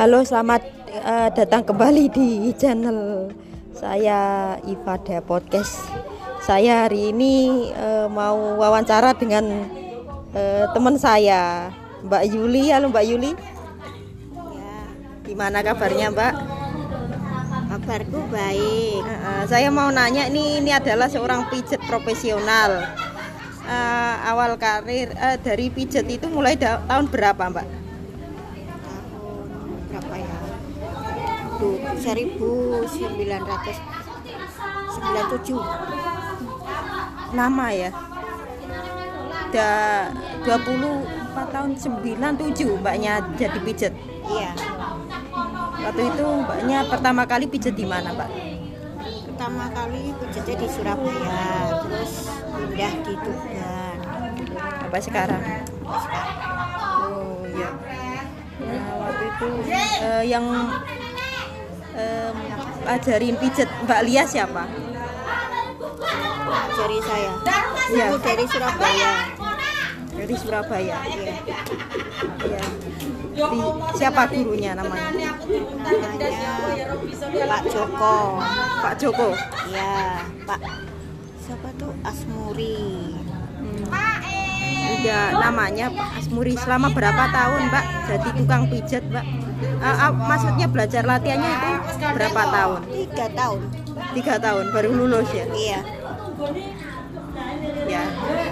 Halo, selamat uh, datang kembali di channel saya Ifada Podcast. Saya hari ini uh, mau wawancara dengan uh, teman saya, Mbak Yuli. Halo Mbak Yuli. Ya, Gimana kabarnya Mbak? kabarku baik. Uh, uh, saya mau nanya ini ini adalah seorang pijat profesional. Uh, awal karir uh, dari pijat itu mulai da- tahun berapa Mbak? Tahun berapa ya? Duh, 1997. Lama ya? Udah 24 tahun 97 mbaknya jadi pijat. Iya. Waktu itu mbaknya pertama kali pijat di mana, Mbak? Pertama kali pijatnya di Surabaya, terus pindah di Tuban. Sampai sekarang. Oh iya. Nah, waktu itu eh, yang em, ajarin pijat Mbak Lia siapa? Jari saya. Iya. Itu dari Surabaya. Dari Surabaya. Iya. Iya. Di, siapa gurunya namanya? Namanya Pak Joko. Pak Joko. Iya, Pak. Siapa tuh Asmuri? Udah namanya Pak Asmuri selama berapa tahun Mbak jadi tukang pijat Mbak? Ah, ah, maksudnya belajar latihannya itu berapa tahun? Tiga tahun. Tiga tahun baru lulus ya? Iya. Ya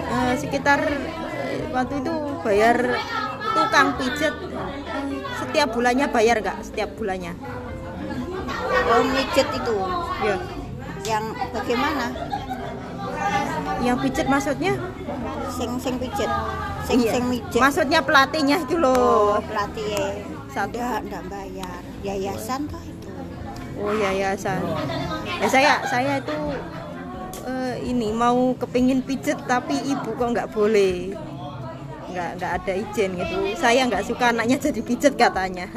Eh, sekitar eh, waktu itu bayar tukang pijat setiap bulannya bayar nggak? Setiap bulannya? Oh, mijet itu. Ya. Yang bagaimana? Yang pijat maksudnya? Sing sing pijet. Sing Iya. sing mijet. Maksudnya pelatihnya itu loh. Oh, pelatih Satu. enggak enggak bayar. Yayasan toh itu. Oh yayasan. Ya saya saya itu eh, ini mau kepingin pijet tapi ibu kok nggak boleh. Nggak nggak ada izin gitu. Saya nggak suka anaknya jadi pijet katanya.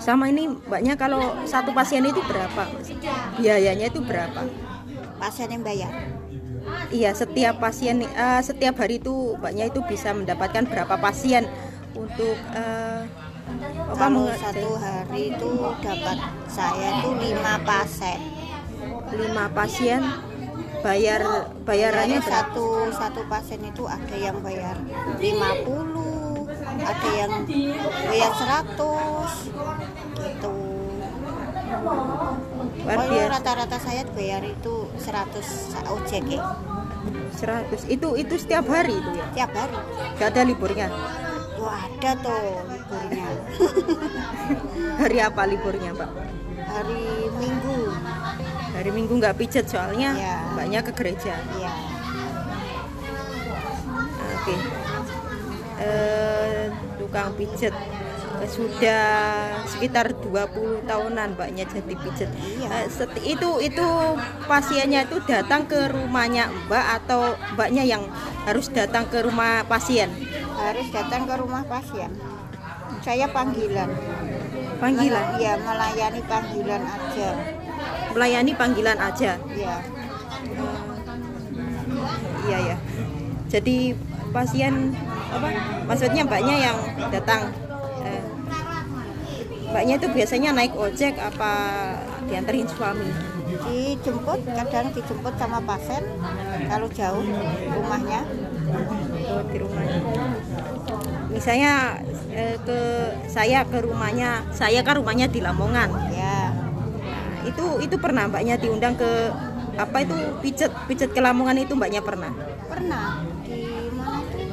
Sama ini mbaknya kalau satu pasien itu berapa? Biayanya itu berapa? Pasien yang bayar. Iya setiap pasien eh, setiap hari itu mbaknya itu bisa mendapatkan berapa pasien untuk apa Kalau satu hari itu dapat saya itu lima pasien. lima pasien bayar bayarannya berapa? satu satu pasien itu ada yang bayar 50, ada yang bayar 100 gitu. Luar biasa rata-rata saya bayar itu 100 ojek ya, 100 itu itu setiap hari itu ya tiap hari. gak ada liburnya Wah ada tuh liburnya. hari apa liburnya pak hari Minggu. hari minggu nggak pijet soalnya Iya. banyak ke gereja Iya. Nah, oke Eh, tukang pijet Eh, sudah sekitar 20 tahunan mbaknya jadi pijet Iya. Eh, itu itu pasiennya itu datang ke rumahnya mbak atau mbaknya yang harus datang ke rumah pasien Harus datang ke rumah pasien. Saya panggilan. panggilan Iya, melayani panggilan aja. melayani panggilan aja Iya. iya ya jadi pasien apa maksudnya mbaknya yang datang eh, mbaknya itu biasanya naik ojek apa dianterin suami Dijemput, kadang dijemput sama pasien kalau jauh rumahnya. oh, di rumahnya misalnya eh, ke saya ke rumahnya saya kan rumahnya di Lamongan Ya. Nah, itu itu pernah mbaknya diundang ke apa itu pijet pijet ke Lamongan itu mbaknya pernah Pernah di mana itu?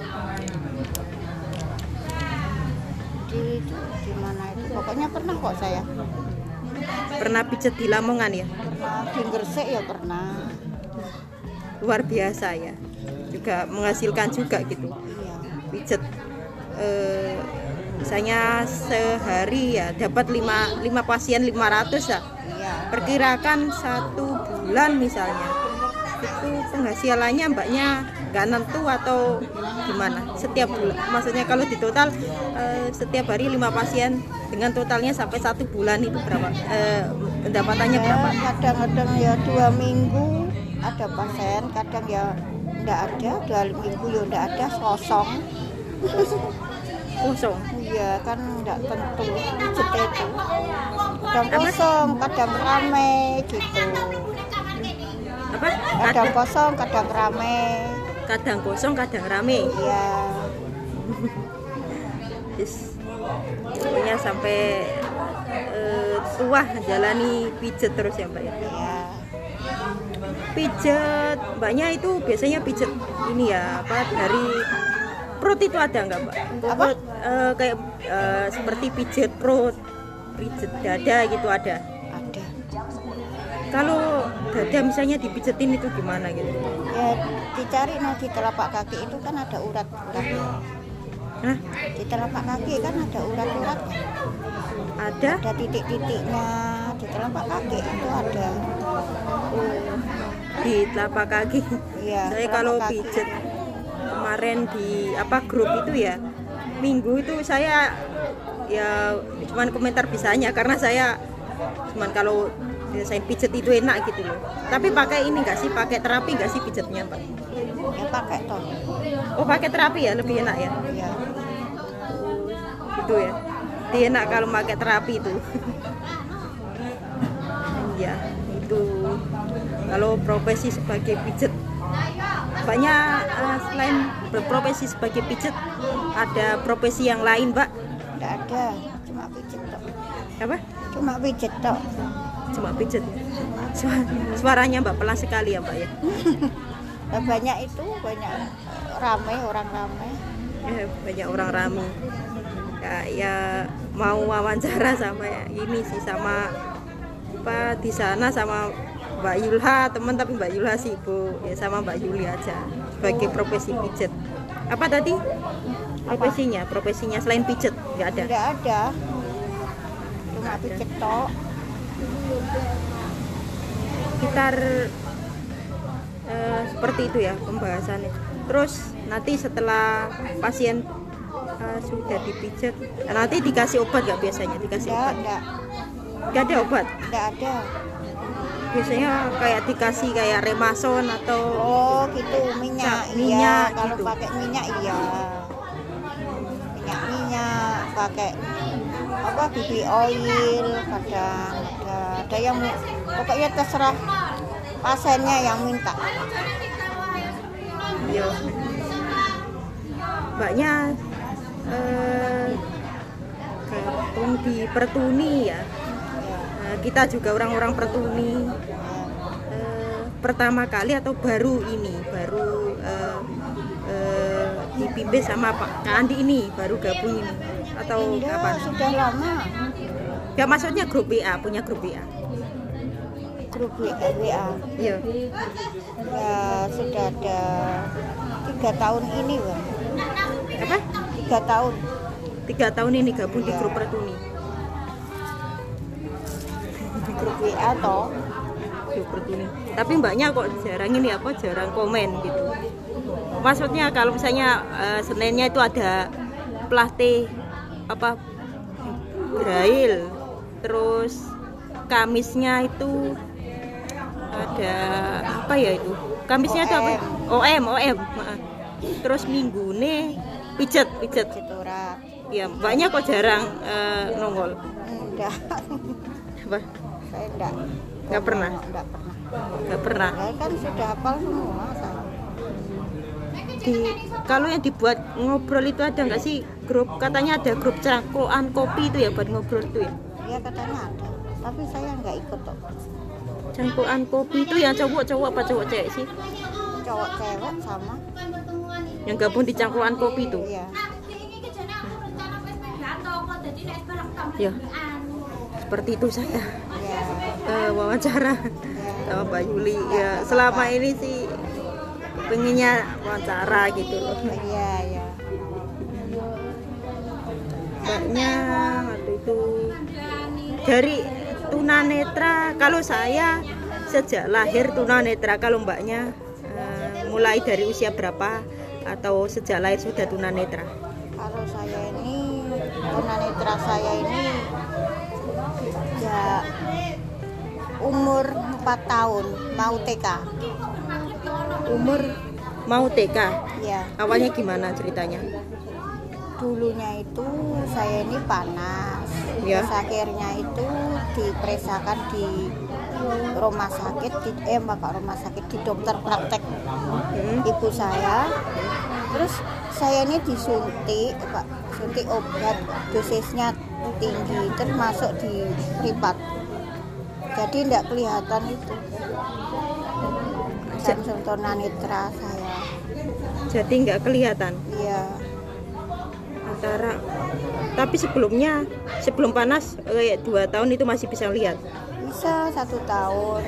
Di itu di mana itu? Pokoknya pernah kok saya. pernah pijet di Lamongan ya Pernah di Gresik ya pernah. luar biasa ya juga menghasilkan juga gitu Iya. pijet eh, misalnya sehari ya dapat 5 lima pasien 500 ya Iya. perkirakan satu bulan misalnya itu penghasilannya mbaknya nggak nentu atau gimana setiap bulan maksudnya kalau di total eh, setiap hari lima pasien dengan totalnya sampai satu bulan itu berapa eh, pendapatannya Ya, berapa kadang-kadang ya dua minggu ada pasien, kadang ya enggak ada, dua minggu ya enggak ada, kosong. kosong Iya kan nggak tentu pijet itu. Kadang kosong, kadang rame gitu. apa Kadang kosong, kadang rame. Kadang kosong kadang rame Iya. Pokoknya sampai eh, tua jalani pijet terus ya mbak ya Iya. pijet mbaknya itu biasanya pijet ini ya apa dari perut itu ada nggak mbak Apa? Perut, eh, kayak eh, seperti pijet perut pijet dada gitu ada Ada. kalau dada misalnya dipijetin itu gimana gitu dicari no di telapak kaki itu kan ada urat-uratnya. Hah? Di telapak kaki kan ada urat-uratnya. ada Ada titik-titiknya di telapak kaki itu ada. di telapak kaki Iya. saya kalau kaki. pijet kemarin di apa grup itu ya minggu itu saya ya cuman komentar bisanya karena saya cuman kalau saya pijet itu enak gitu loh. Tapi pakai ini enggak sih? Pakai terapi enggak sih pijetnya pak? Ya pakai toh. oh pakai terapi ya? Lebih enak ya? Iya. gitu ya? Dia enak kalau pakai terapi itu. Ya itu. Kalau profesi sebagai pijet banyak eh, selain berprofesi sebagai pijet ada profesi yang lain mbak Enggak ada, cuma pijet toh. apa? Cuma pijet toh. Cuma pijet. Suara- suaranya mbak pelan sekali ya mbak ya? Banyak itu banyak ramai orang ramai Eh, banyak orang rame. Ya, ya mau wawancara sama ini sih sama apa di sana sama Mbak Yulha teman tapi Mbak Yulha sibuk. Ya sama Mbak Yuli aja sebagai profesi pijet. Apa tadi? Profesinya profesinya selain pijet nggak ada? Tidak ada. Cuma pijet tok sekitar eh, seperti itu ya pembahasannya. Terus nanti setelah pasien eh, sudah dipijet nanti dikasih obat nggak biasanya? Dikasih tidak obat? ada nggak ada obat? Tidak ada. Biasanya kayak dikasih kayak remason atau oh gitu. Minyak Cap iya. minyak kalau gitu. pakai minyak iya. Minyak minyak. Pakai apa BB oil kadang ada ada yang pokoknya terserah pasiennya yang minta Iya. Mbaknya eh, gabung di Pertuni ya. Nah, kita juga orang-orang Pertuni. Eh, pertama kali atau baru ini, baru eh, eh, dipimpin sama Pak Kandi ini, baru gabung ini atau Enggak, kapan? sudah lama Ya maksudnya grup WA, punya grup WA. grup WA. Iya. ya sudah ada tiga tahun ini bang Apa? tiga tahun Tiga tahun ini gabung di grup Pertuni. grup WA toh grup Pertuni. Tapi mbaknya kok jarang ini apa jarang komen gitu. Maksudnya kalau misalnya eh, Seninnya itu ada pelatih apa Braille, terus Kamisnya itu ada apa ya itu? Kamisnya itu apa? OM, OM. maaf. Terus Minggu nih pijet, pijet. citurat Ya, mbaknya kok jarang eh, nongol. enggak Apa? saya enggak Enggak pernah? enggak pernah Gak pernah. saya kan sudah hafal semua saya di kalau yang dibuat ngobrol itu ada nggak sih grup? Katanya ada grup cangkruan kopi itu ya buat ngobrol itu ya? Ya katanya ada. Tapi saya enggak ikut toh cangkruan kopi itu yang cowok-cowok apa cowok cewek sih? Cowok cewek sama. Yang gabung di cangkruan kopi itu? Iya. Ya seperti itu saya. Iya. Eh, wawancara iya. sama Mbak Yuli. Ya selama ini sih pengennya wawancara gitu loh. Iya iya. Mbaknya waktu itu dari tunanetra kalau saya sejak lahir tunanetra kalau mbaknya eh, mulai dari usia berapa atau sejak lahir sudah tunanetra? Kalau saya ini tunanetra saya ini ya umur 4 tahun mau TK umur mau TK ya awalnya gimana ceritanya? Dulunya itu saya ini panas. Ya. terus akhirnya itu diperiksakan di rumah sakit di eh bukan rumah sakit di dokter praktek Hmm. ibu saya. Terus saya ini disuntik pak. Suntik obat dosisnya tinggi terus masuk di privat. Jadi tidak kelihatan itu jantung tunanetra saya Jadi nggak kelihatan iya antara. Tapi sebelumnya sebelum panas kayak dua tahun itu masih bisa lihat. Bisa satu tahun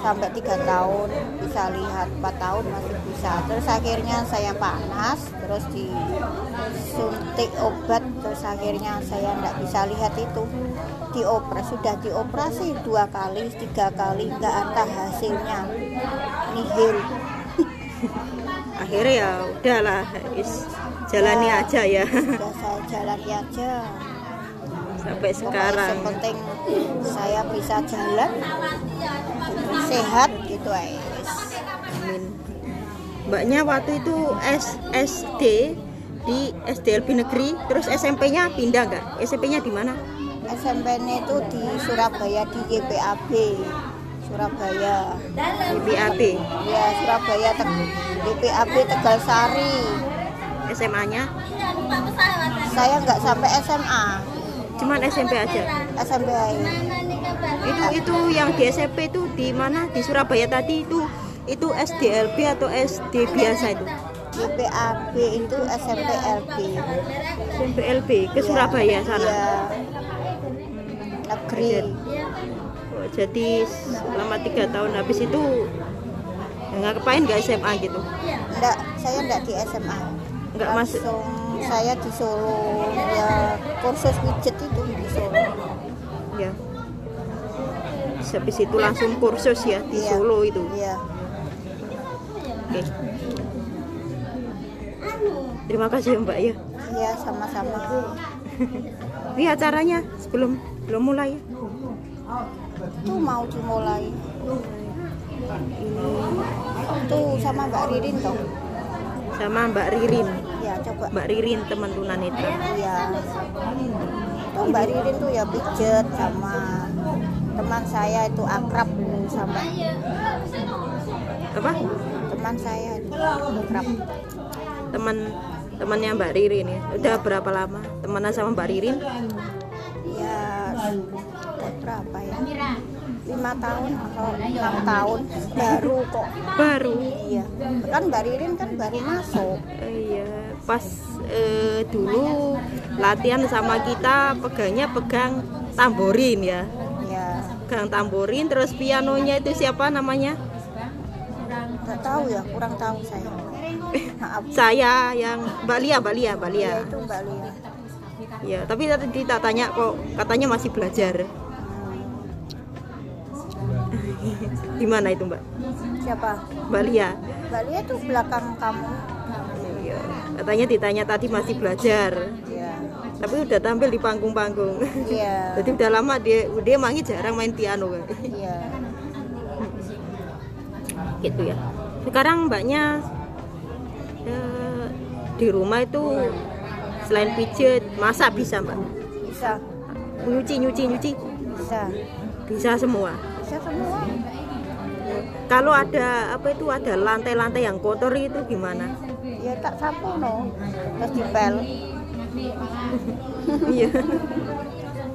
sampai tiga tahun bisa lihat empat tahun masih bisa. Terus akhirnya saya panas terus disuntik obat terus akhirnya saya tidak bisa lihat itu. Dioperasi sudah dioperasi dua kali tiga kali nggak ada hasilnya. Nihil. Akhirnya ya udahlah, is, jalani Ya. aja ya. sudah saya jalani aja sampai sekarang. yang penting saya bisa jalan sehat gitu aja Amin. Mbaknya waktu itu SSD di SDLB negeri, terus SMP-nya pindah nggak? SMP-nya di mana? SMP-nya itu di Surabaya di YPAB Surabaya BAB. ya Surabaya Teg YPAB Tegal Sari SMA-nya saya nggak sampai SMA cuman SMP aja. SMP aja. Itu itu yang di SMP itu di mana? Di Surabaya tadi itu itu SDLB atau SD biasa itu? YPAB itu SMP LB SMP LB ke Surabaya sana. ya negeri Oh, jadi selama tiga tahun habis itu ya ngapain nggak SMA gitu? enggak saya enggak di SMA Nggak masuk. saya di Solo ya kursus widget itu di Solo Ya. Terus Habis itu langsung kursus ya di Iya. Solo itu. iya Oke. Terima kasih ya Mbak ya. iya sama-sama Ini acaranya sebelum belum mulai ya. itu mau dimulai tuh sama Mbak Ririn dong Sama Mbak Ririn. ya coba Mbak Ririn teman tunanetra. iya tuh Mbak Ririn tuh ya pijet sama teman saya itu akrab sama Apa? teman saya itu akrab Teman temannya Mbak Ririn ya. Udah berapa lama temenan sama Mbak Ririn? ya berapa ya lima tahun atau enam tahun baru kok Baru. iya kan Mbak Ririn kan baru masuk Iya, pas eh, dulu latihan sama kita pegangnya pegang tamborin ya. Pegang tamborin terus pianonya itu siapa namanya? nggak tahu ya kurang tahu saya maaf Saya yang Mbak Lia, Mbak Lia, Mbak Lia. ya itu Mbak Lia Ya, tapi tadi tak tanya kok katanya masih belajar. Di mana itu, Mbak? siapa Mbak Lia. Mbak Lia tuh belakang kamu Iya, katanya ditanya tadi masih belajar. Ya Tapi udah tampil di panggung-panggung. iya. Jadi udah lama dia dia mangi jarang main piano kan. iya. Gitu ya. Sekarang mbaknya eh, di rumah itu selain pijet masak bisa mbak? Bisa. Nyuci nyuci nyuci? Bisa. Bisa semua? Bisa semua. Kalau ada apa itu ada lantai-lantai yang kotor itu gimana? Ya tak sapu no. Terus dipel iya.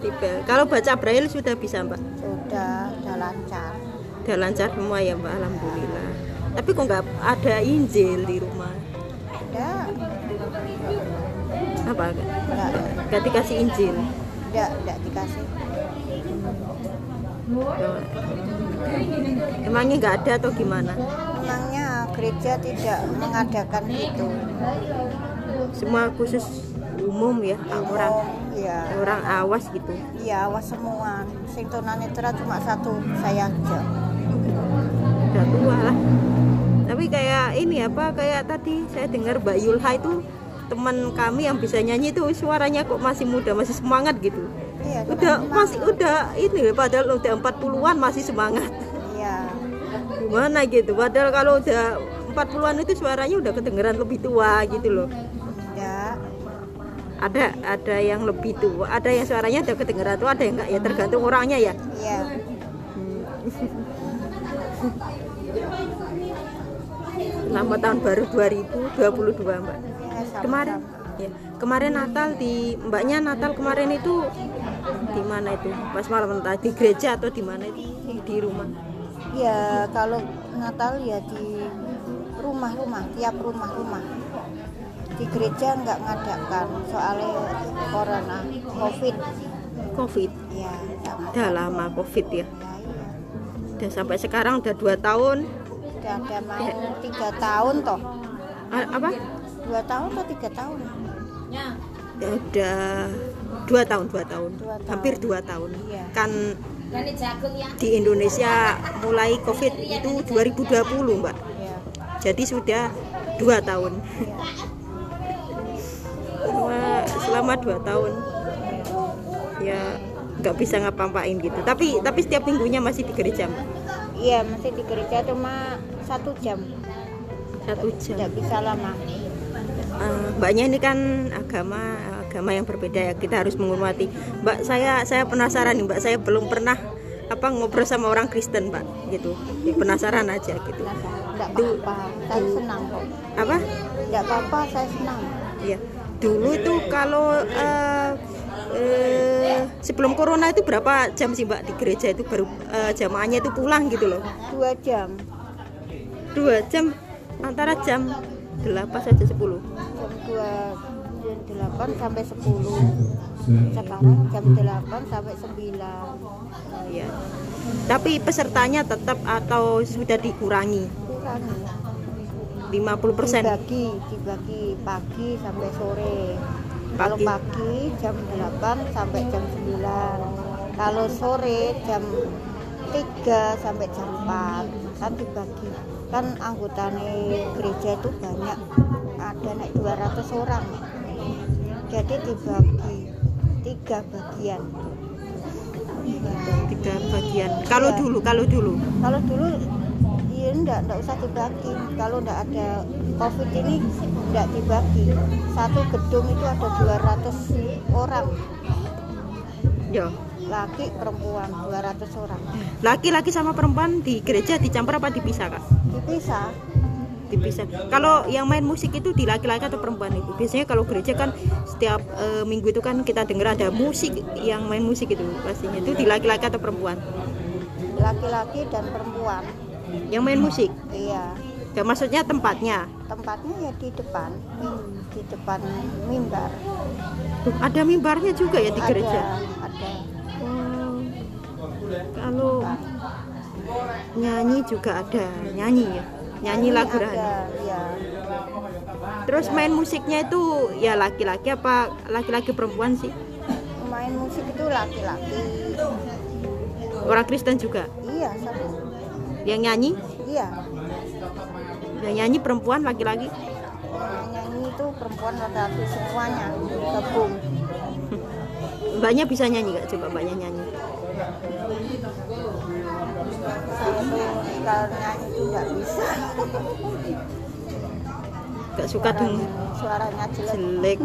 Dipel. kalau baca braille sudah bisa mbak? Sudah udah lancar. Udah lancar semua ya mbak? Alhamdulillah. Tapi kok nggak ada injil di rumah? Udah apa? Enggak nggak dikasih injil? Enggak enggak dikasih. Oh. emangnya nggak ada atau gimana? Memangnya gereja tidak mengadakan itu? Semua khusus umum ya orang ya orang awas gitu. Iya awas semua. Sing tunanetra cuma satu saya aja. Udah tua lah. Tapi kayak ini apa kayak tadi saya dengar Mbak Yulha itu teman kami yang bisa nyanyi itu suaranya kok masih muda masih semangat gitu. Iya udah masih udah ini padahal udah 40-an masih semangat. Iya. Gimana gitu padahal kalau udah 40-an itu suaranya udah kedengeran lebih tua gitu loh ada ada yang lebih tua ada yang suaranya udah kedengeran tua ada yang enggak ya tergantung orangnya ya. Iya. selamat tahun baru 2022 mbak. Ya, kemarin ya kemarin Natal di mbaknya Natal kemarin itu di mana itu? Pas malam Natal di gereja atau di mana itu? Di rumah. Ya kalau Natal ya di rumah-rumah, tiap rumah-rumah. Di gereja nggak ngadakan soalnya corona, covid. covid Ya, udah lama covid ya Ya, iya. udah sampai sekarang udah dua tahun Udah ada mau tiga tahun toh, A- apa dua tahun atau tiga tahun? ya udah dua tahun dua tahun Dua tahun. hampir dua tahun Iya. kan di Indonesia mulai covid itu 2020 mbak Ya, jadi sudah dua tahun ya. Selama, selama dua tahun. Ya nggak bisa ngapa-ngapain gitu. Tapi tapi setiap minggunya masih di gereja mbak Iya, masih di gereja cuma satu jam, satu jam. Tidak bisa lama. Eh, mbaknya ini kan agama agama yang berbeda ya. Kita harus menghormati. Mbak saya saya penasaran nih mbak. Saya belum pernah apa ngobrol sama orang Kristen mbak gitu. Ya, penasaran aja gitu. Du- apa-apa, saya senang kok. apa? Tidak apa-apa, saya senang. ya dulu itu kalau eh, eh, sebelum corona itu berapa jam sih mbak di gereja itu baru eh, jamaahnya itu pulang gitu loh Dua jam, dua jam antara jam 8 saja 10 jam dua jam delapan sampai sepuluh. Sekarang jam delapan sampai sembilan. Oh, ya. tapi pesertanya tetap atau sudah dikurangi Kurangi. 50% Dibagi, dibagi pagi sampai sore. Kalau Pagi. jam 8 sampai jam 9. Kalau sore jam 3 sampai jam 4 kan dibagi. Kan anggotanya gereja itu banyak. Ada naik 200 orang. Jadi dibagi tiga bagian. tiga bagian kalau Iya. dulu kalau dulu Kalau dulu ya enggak, enggak usah dibagi. Kalau enggak ada Covid ini enggak dibagi. Satu gedung itu ada 200 orang, ya laki perempuan 200 orang. laki-laki sama perempuan di gereja dicampur apa dipisah kak Dipisah. dipisah kalau yang main musik itu di laki-laki atau perempuan itu biasanya kalau gereja kan setiap eh, minggu itu kan kita dengar ada musik yang main musik itu pastinya itu di laki-laki atau perempuan Laki-laki dan perempuan. Yang main musik Iya. ya maksudnya tempatnya Tempatnya ya di depan, di depan mimbar. Tuh, ada mimbarnya juga ya di gereja Ada, ada. Oh, kalau nyanyi juga ada nyanyi ya nyanyi lagu ada, rohani ya. terus main musiknya itu ya laki-laki apa laki-laki perempuan sih Main musik itu laki-laki. orang Kristen juga Iya, satu. Yang nyanyi Iya. yang nyanyi perempuan laki-laki Yang nyanyi itu perempuan laki-laki semuanya gabung. mbaknya bisa nyanyi gak coba mbaknya nyanyi Saya tuh kalau nyanyi itu nggak bisa. gak suka dong Suaranya jelek. jelek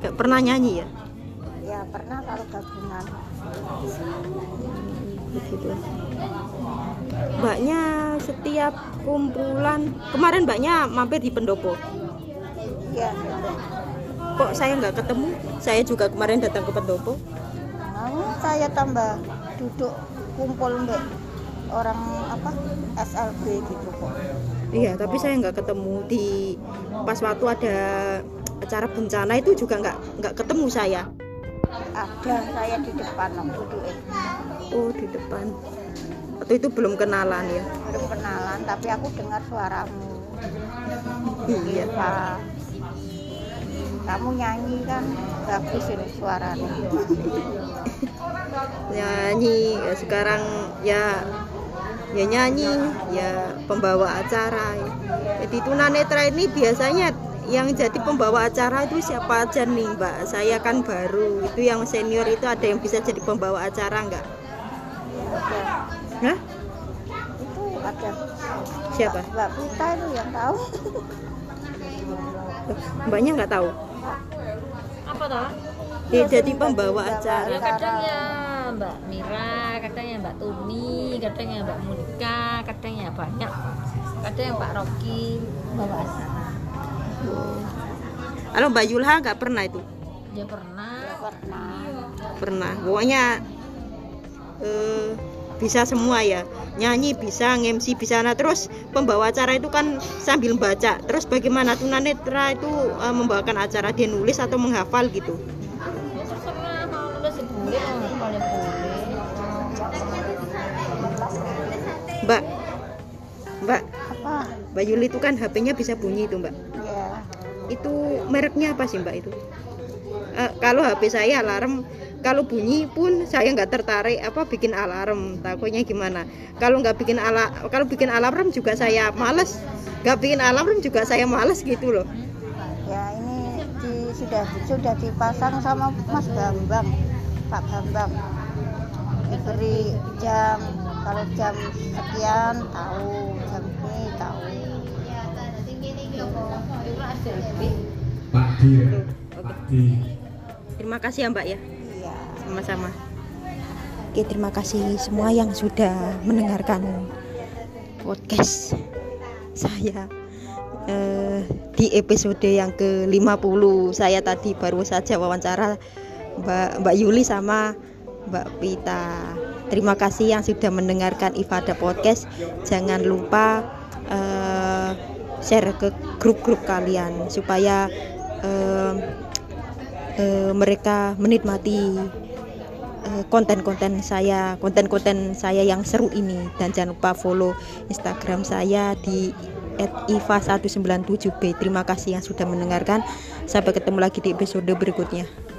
gak pernah nyanyi ya Ya pernah kalau gabungan. Begitu mbaknya setiap kumpulan kemarin mbaknya mampir di pendopo. Iya. kok saya nggak ketemu? Saya juga kemarin datang ke pendopo. Nah, saya tambah duduk kumpul mbak orang apa SLB gitu kok. iya tapi saya nggak ketemu. Di pas waktu ada acara bencana itu juga nggak nggak ketemu saya. Ada saya di depan duduk oh di depan atau itu belum kenalan ya belum kenalan tapi aku dengar suaramu. iya Pak. Kamu nyanyi kan bagus ini suaranya. nyanyi ya sekarang ya ya nyanyi ya pembawa acara jadi tunanetra ini biasanya yang jadi pembawa acara itu siapa aja nih mbak saya kan baru itu yang senior itu ada yang bisa jadi pembawa acara nggak Ada. Hah? Itu ada siapa? Mbak Pita itu yang tahu. mbaknya nggak tahu? Apa toh? Dia jadi pembawa acara. ya kadang ya Mbak Mira kadang ya Mbak Tuni kadang ya Mbak Monika kadang ya banyak. Kadang yang Pak Rocky bawa acara kalau mbak Yulha nggak pernah itu? Ya pernah. Pernah. Pernah. Pokoknya eh, bisa semua ya. Nyanyi bisa ngemsi bisa. Nah terus pembawa acara itu kan sambil baca. Terus bagaimana tunanetra itu eh, membawakan acara dia nulis atau menghafal gitu. Mbak. Mbak. Apa? Mbak Yuli itu kan HP-nya bisa bunyi itu mbak? Ya itu mereknya apa sih mbak itu? Eh, kalau HP saya alarm kalau bunyi pun saya nggak tertarik apa bikin alarm takutnya gimana. Kalau nggak bikin ala kalau bikin alarm juga saya males. Nggak bikin alarm juga saya males gitu loh. Ya ini di, sudah sudah dipasang sama Mas Bambang Pak Bambang. Diberi jam kalau jam sekian tahu jam ini tahu. Pak Di ya? Pak Di terima kasih ya mbak ya sama-sama. Oke terima kasih semua yang sudah mendengarkan podcast saya eh, di episode yang ke-50 saya tadi baru saja wawancara Mbak Mbak Yuli sama Mbak Pita. Terima kasih yang sudah mendengarkan Ifada Podcast. Jangan lupa eh, share ke grup-grup kalian supaya eh, eh, mereka menikmati konten-konten saya, konten-konten saya yang seru ini dan jangan lupa follow Instagram saya di @iva197b. Terima kasih yang sudah mendengarkan. Sampai ketemu lagi di episode berikutnya.